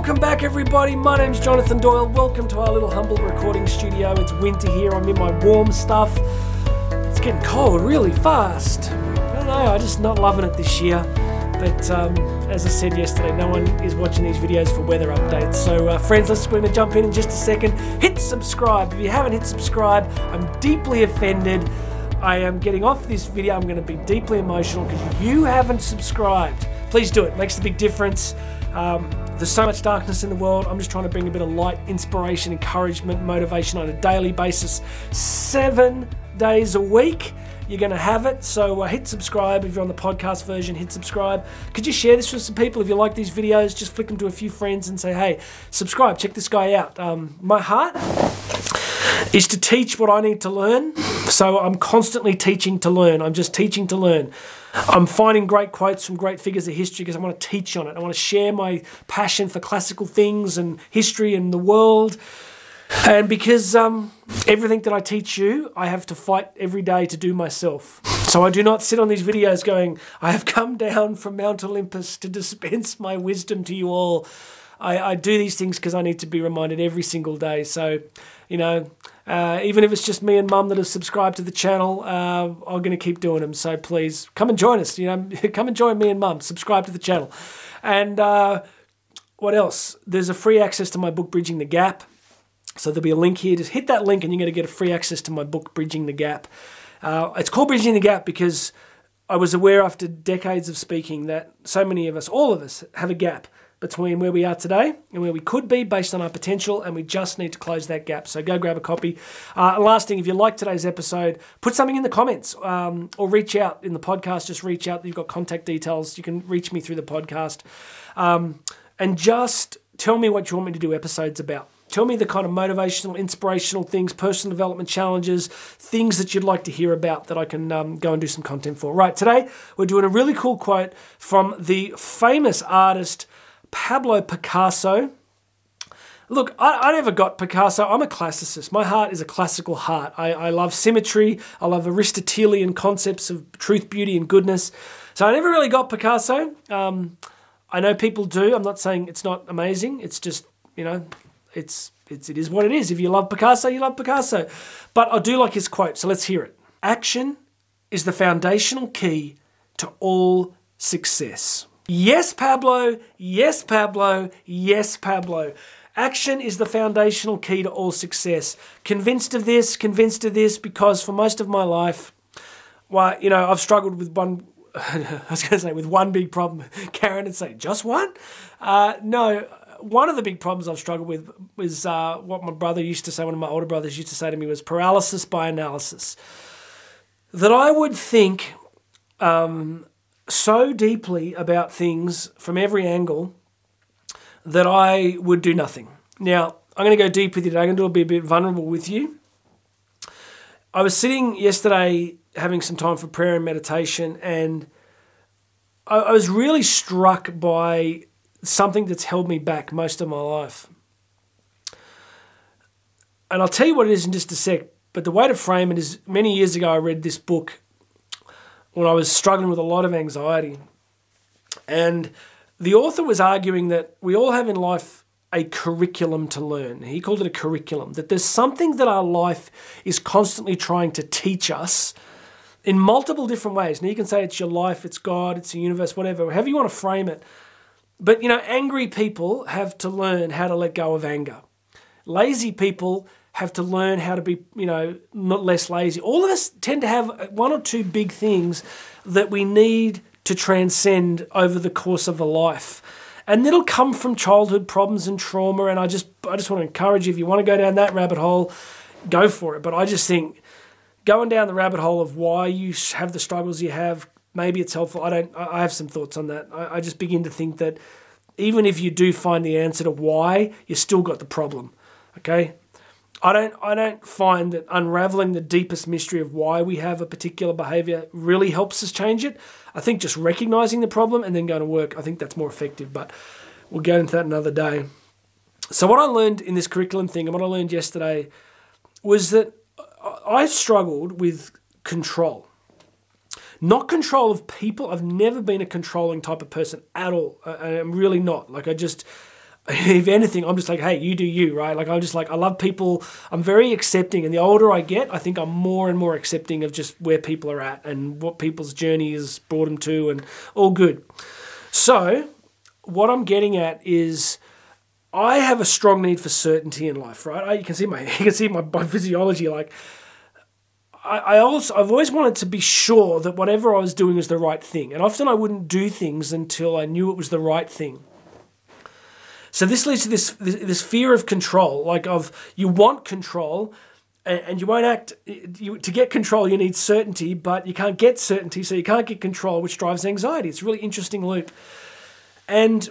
Welcome back, everybody. My name's Jonathan Doyle. Welcome to our little humble recording studio. It's winter here. I'm in my warm stuff. It's getting cold really fast. I don't know. I'm just not loving it this year. But um, as I said yesterday, no one is watching these videos for weather updates. So, uh, friends, let's we're going to jump in in just a second. Hit subscribe. If you haven't hit subscribe, I'm deeply offended. I am getting off this video. I'm going to be deeply emotional because you haven't subscribed. Please do it. Makes a big difference. Um, there's so much darkness in the world. I'm just trying to bring a bit of light, inspiration, encouragement, motivation on a daily basis, seven days a week. You're going to have it. So uh, hit subscribe if you're on the podcast version. Hit subscribe. Could you share this with some people if you like these videos? Just flick them to a few friends and say, "Hey, subscribe. Check this guy out." Um, my heart is to teach what I need to learn. So I'm constantly teaching to learn. I'm just teaching to learn. I'm finding great quotes from great figures of history because I want to teach on it. I want to share my passion for classical things and history and the world. And because um, everything that I teach you, I have to fight every day to do myself. So I do not sit on these videos going, I have come down from Mount Olympus to dispense my wisdom to you all. I, I do these things because I need to be reminded every single day. So, you know, uh, even if it's just me and mum that have subscribed to the channel, uh, I'm going to keep doing them. So please come and join us. You know, come and join me and mum. Subscribe to the channel. And uh, what else? There's a free access to my book, Bridging the Gap. So there'll be a link here. Just hit that link and you're going to get a free access to my book, Bridging the Gap. Uh, it's called Bridging the Gap because I was aware after decades of speaking that so many of us, all of us, have a gap between where we are today and where we could be based on our potential, and we just need to close that gap. So go grab a copy. Uh, last thing, if you like today's episode, put something in the comments um, or reach out in the podcast. Just reach out. You've got contact details. You can reach me through the podcast. Um, and just tell me what you want me to do episodes about. Tell me the kind of motivational, inspirational things, personal development challenges, things that you'd like to hear about that I can um, go and do some content for. Right, today we're doing a really cool quote from the famous artist Pablo Picasso. Look, I, I, never got Picasso. I'm a classicist. My heart is a classical heart. I, I love symmetry. I love Aristotelian concepts of truth, beauty, and goodness. So I never really got Picasso. Um, I know people do. I'm not saying it's not amazing. It's just, you know, it's, it's it is what it is. If you love Picasso, you love Picasso. But I do like his quote, so let's hear it. Action is the foundational key to all success. Yes, Pablo. Yes, Pablo. Yes, Pablo. Action is the foundational key to all success. Convinced of this, convinced of this, because for most of my life, well, you know, I've struggled with one. I was going to say with one big problem. Karen would say, just one? Uh, no, one of the big problems I've struggled with is uh, what my brother used to say. One of my older brothers used to say to me was paralysis by analysis. That I would think um, so deeply about things from every angle that I would do nothing. Now, I'm going to go deep with you today. I'm going to be a bit vulnerable with you. I was sitting yesterday having some time for prayer and meditation, and I, I was really struck by something that's held me back most of my life. And I'll tell you what it is in just a sec, but the way to frame it is many years ago I read this book when I was struggling with a lot of anxiety. And the author was arguing that we all have in life a curriculum to learn. He called it a curriculum, that there's something that our life is constantly trying to teach us in multiple different ways. Now, you can say it's your life, it's God, it's the universe, whatever, however you want to frame it. But, you know, angry people have to learn how to let go of anger. Lazy people have to learn how to be, you know, not less lazy. All of us tend to have one or two big things that we need to transcend over the course of a life. And it'll come from childhood problems and trauma. And I just, I just want to encourage you if you want to go down that rabbit hole, go for it. But I just think going down the rabbit hole of why you have the struggles you have, maybe it's helpful. I don't. I have some thoughts on that. I, I just begin to think that even if you do find the answer to why, you still got the problem. Okay, I don't I don't find that unraveling the deepest mystery of why we have a particular behavior really helps us change it. I think just recognizing the problem and then going to work, I think that's more effective, but we'll get into that another day. So what I learned in this curriculum thing and what I learned yesterday was that I struggled with control. Not control of people. I've never been a controlling type of person at all. I'm really not. Like I just if anything, I'm just like, hey, you do you, right? Like, I'm just like, I love people. I'm very accepting. And the older I get, I think I'm more and more accepting of just where people are at and what people's journey has brought them to, and all good. So, what I'm getting at is. I have a strong need for certainty in life, right? I, you can see my you can see my, my physiology. Like, I, I also I've always wanted to be sure that whatever I was doing was the right thing, and often I wouldn't do things until I knew it was the right thing. So this leads to this this fear of control, like of you want control, and you won't act. You, to get control, you need certainty, but you can't get certainty, so you can't get control, which drives anxiety. It's a really interesting loop. And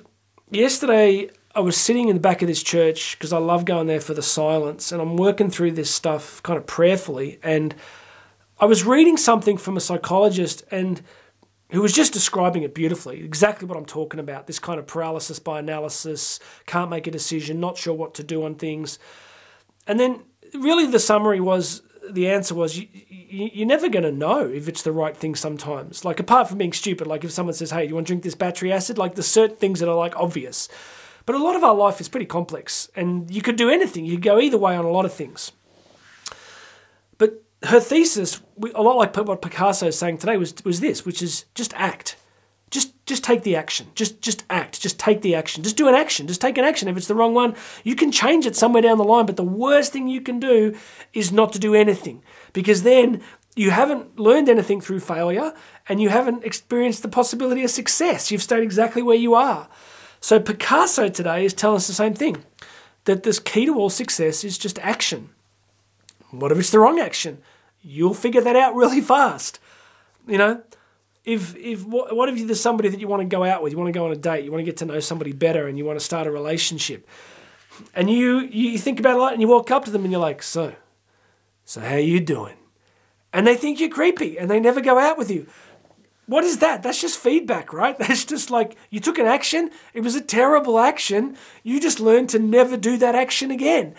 yesterday, I was sitting in the back of this church because I love going there for the silence, and I'm working through this stuff kind of prayerfully. And I was reading something from a psychologist, and who was just describing it beautifully, exactly what I'm talking about this kind of paralysis by analysis, can't make a decision, not sure what to do on things. And then, really, the summary was the answer was you, you, are never going to know if it's the right thing sometimes. Like, apart from being stupid, like if someone says, hey, you want to drink this battery acid? Like, there's certain things that are like obvious. But a lot of our life is pretty complex, and you could do anything. You could go either way on a lot of things her thesis, a lot like what Picasso is saying today, was was this, which is just act, just just take the action, just just act, just take the action, just do an action, just take an action. If it's the wrong one, you can change it somewhere down the line. But the worst thing you can do is not to do anything, because then you haven't learned anything through failure, and you haven't experienced the possibility of success. You've stayed exactly where you are. So Picasso today is telling us the same thing, that this key to all success is just action. What if it's the wrong action? You'll figure that out really fast. You know, if if what, what if there's somebody that you want to go out with, you want to go on a date, you want to get to know somebody better, and you want to start a relationship, and you you think about it a lot, and you walk up to them and you're like, so, so how are you doing? And they think you're creepy, and they never go out with you. What is that? That's just feedback, right? That's just like you took an action. It was a terrible action. You just learned to never do that action again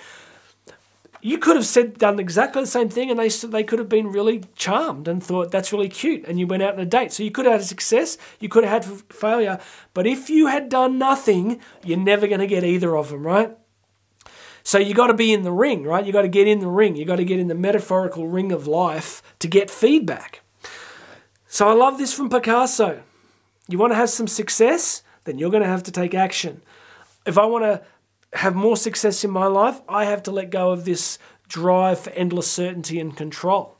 you could have said done exactly the same thing, and they they could have been really charmed and thought that's really cute, and you went out on a date. So you could have had success, you could have had failure, but if you had done nothing, you're never going to get either of them, right? So you got to be in the ring, right? You got to get in the ring. You got to get in the metaphorical ring of life to get feedback. So I love this from Picasso. You want to have some success, then you're going to have to take action. If I want to have more success in my life, I have to let go of this drive for endless certainty and control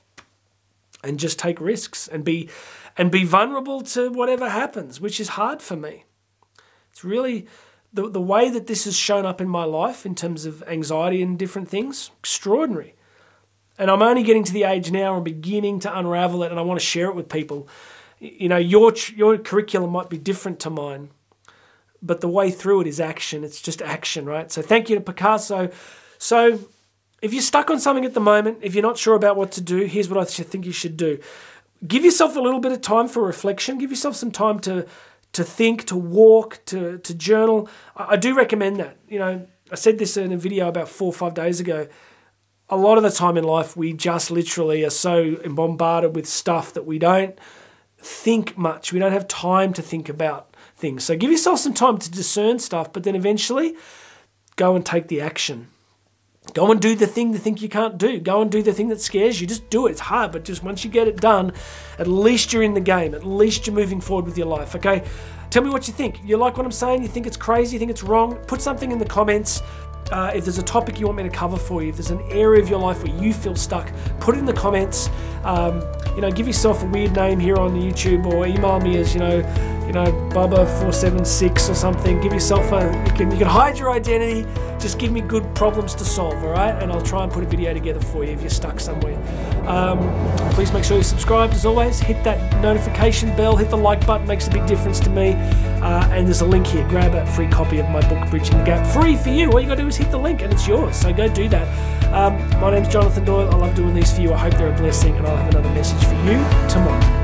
and just take risks and be and be vulnerable to whatever happens, which is hard for me. It's really the, the way that this has shown up in my life in terms of anxiety and different things, extraordinary. And I'm only getting to the age now I'm beginning to unravel it and I want to share it with people. You know, your your curriculum might be different to mine but the way through it is action. It's just action, right? So thank you to Picasso. So if you're stuck on something at the moment, if you're not sure about what to do, here's what I think you should do. Give yourself a little bit of time for reflection. Give yourself some time to to think, to walk, to to journal. I, I do recommend that. You know, I said this in a video about four or five days ago. A lot of the time in life, we just literally are so bombarded with stuff that we don't think much. We don't have time to think about things. So give yourself some time to discern stuff, but then eventually go and take the action. Go and do the thing you think you can't do. Go and do the thing that scares you. Just do it. It's hard, but just once you get it done, at least you're in the game. At least you're moving forward with your life. Okay? Tell me what you think. You like what I'm saying? You think it's crazy? You think it's wrong? Put something in the comments. Uh, if there's a topic you want me to cover for you, if there's an area of your life where you feel stuck, put it in the comments. Um, you know, give yourself a weird name here on the YouTube or email me as, you know, you know, Bubba476 or something. Give yourself a, you can, you can hide your identity. Just give me good problems to solve, all right? And I'll try and put a video together for you if you're stuck somewhere. Um, please make sure you subscribe as always. Hit that notification bell, hit the like button, makes a big difference to me. Uh, and there's a link here. Grab a free copy of my book, Bridging the Gap, free for you. All you got to do is hit the link and it's yours. So go do that. Um, my name's Jonathan Doyle. I love doing these for you. I hope they're a blessing, and I'll have another message for you tomorrow.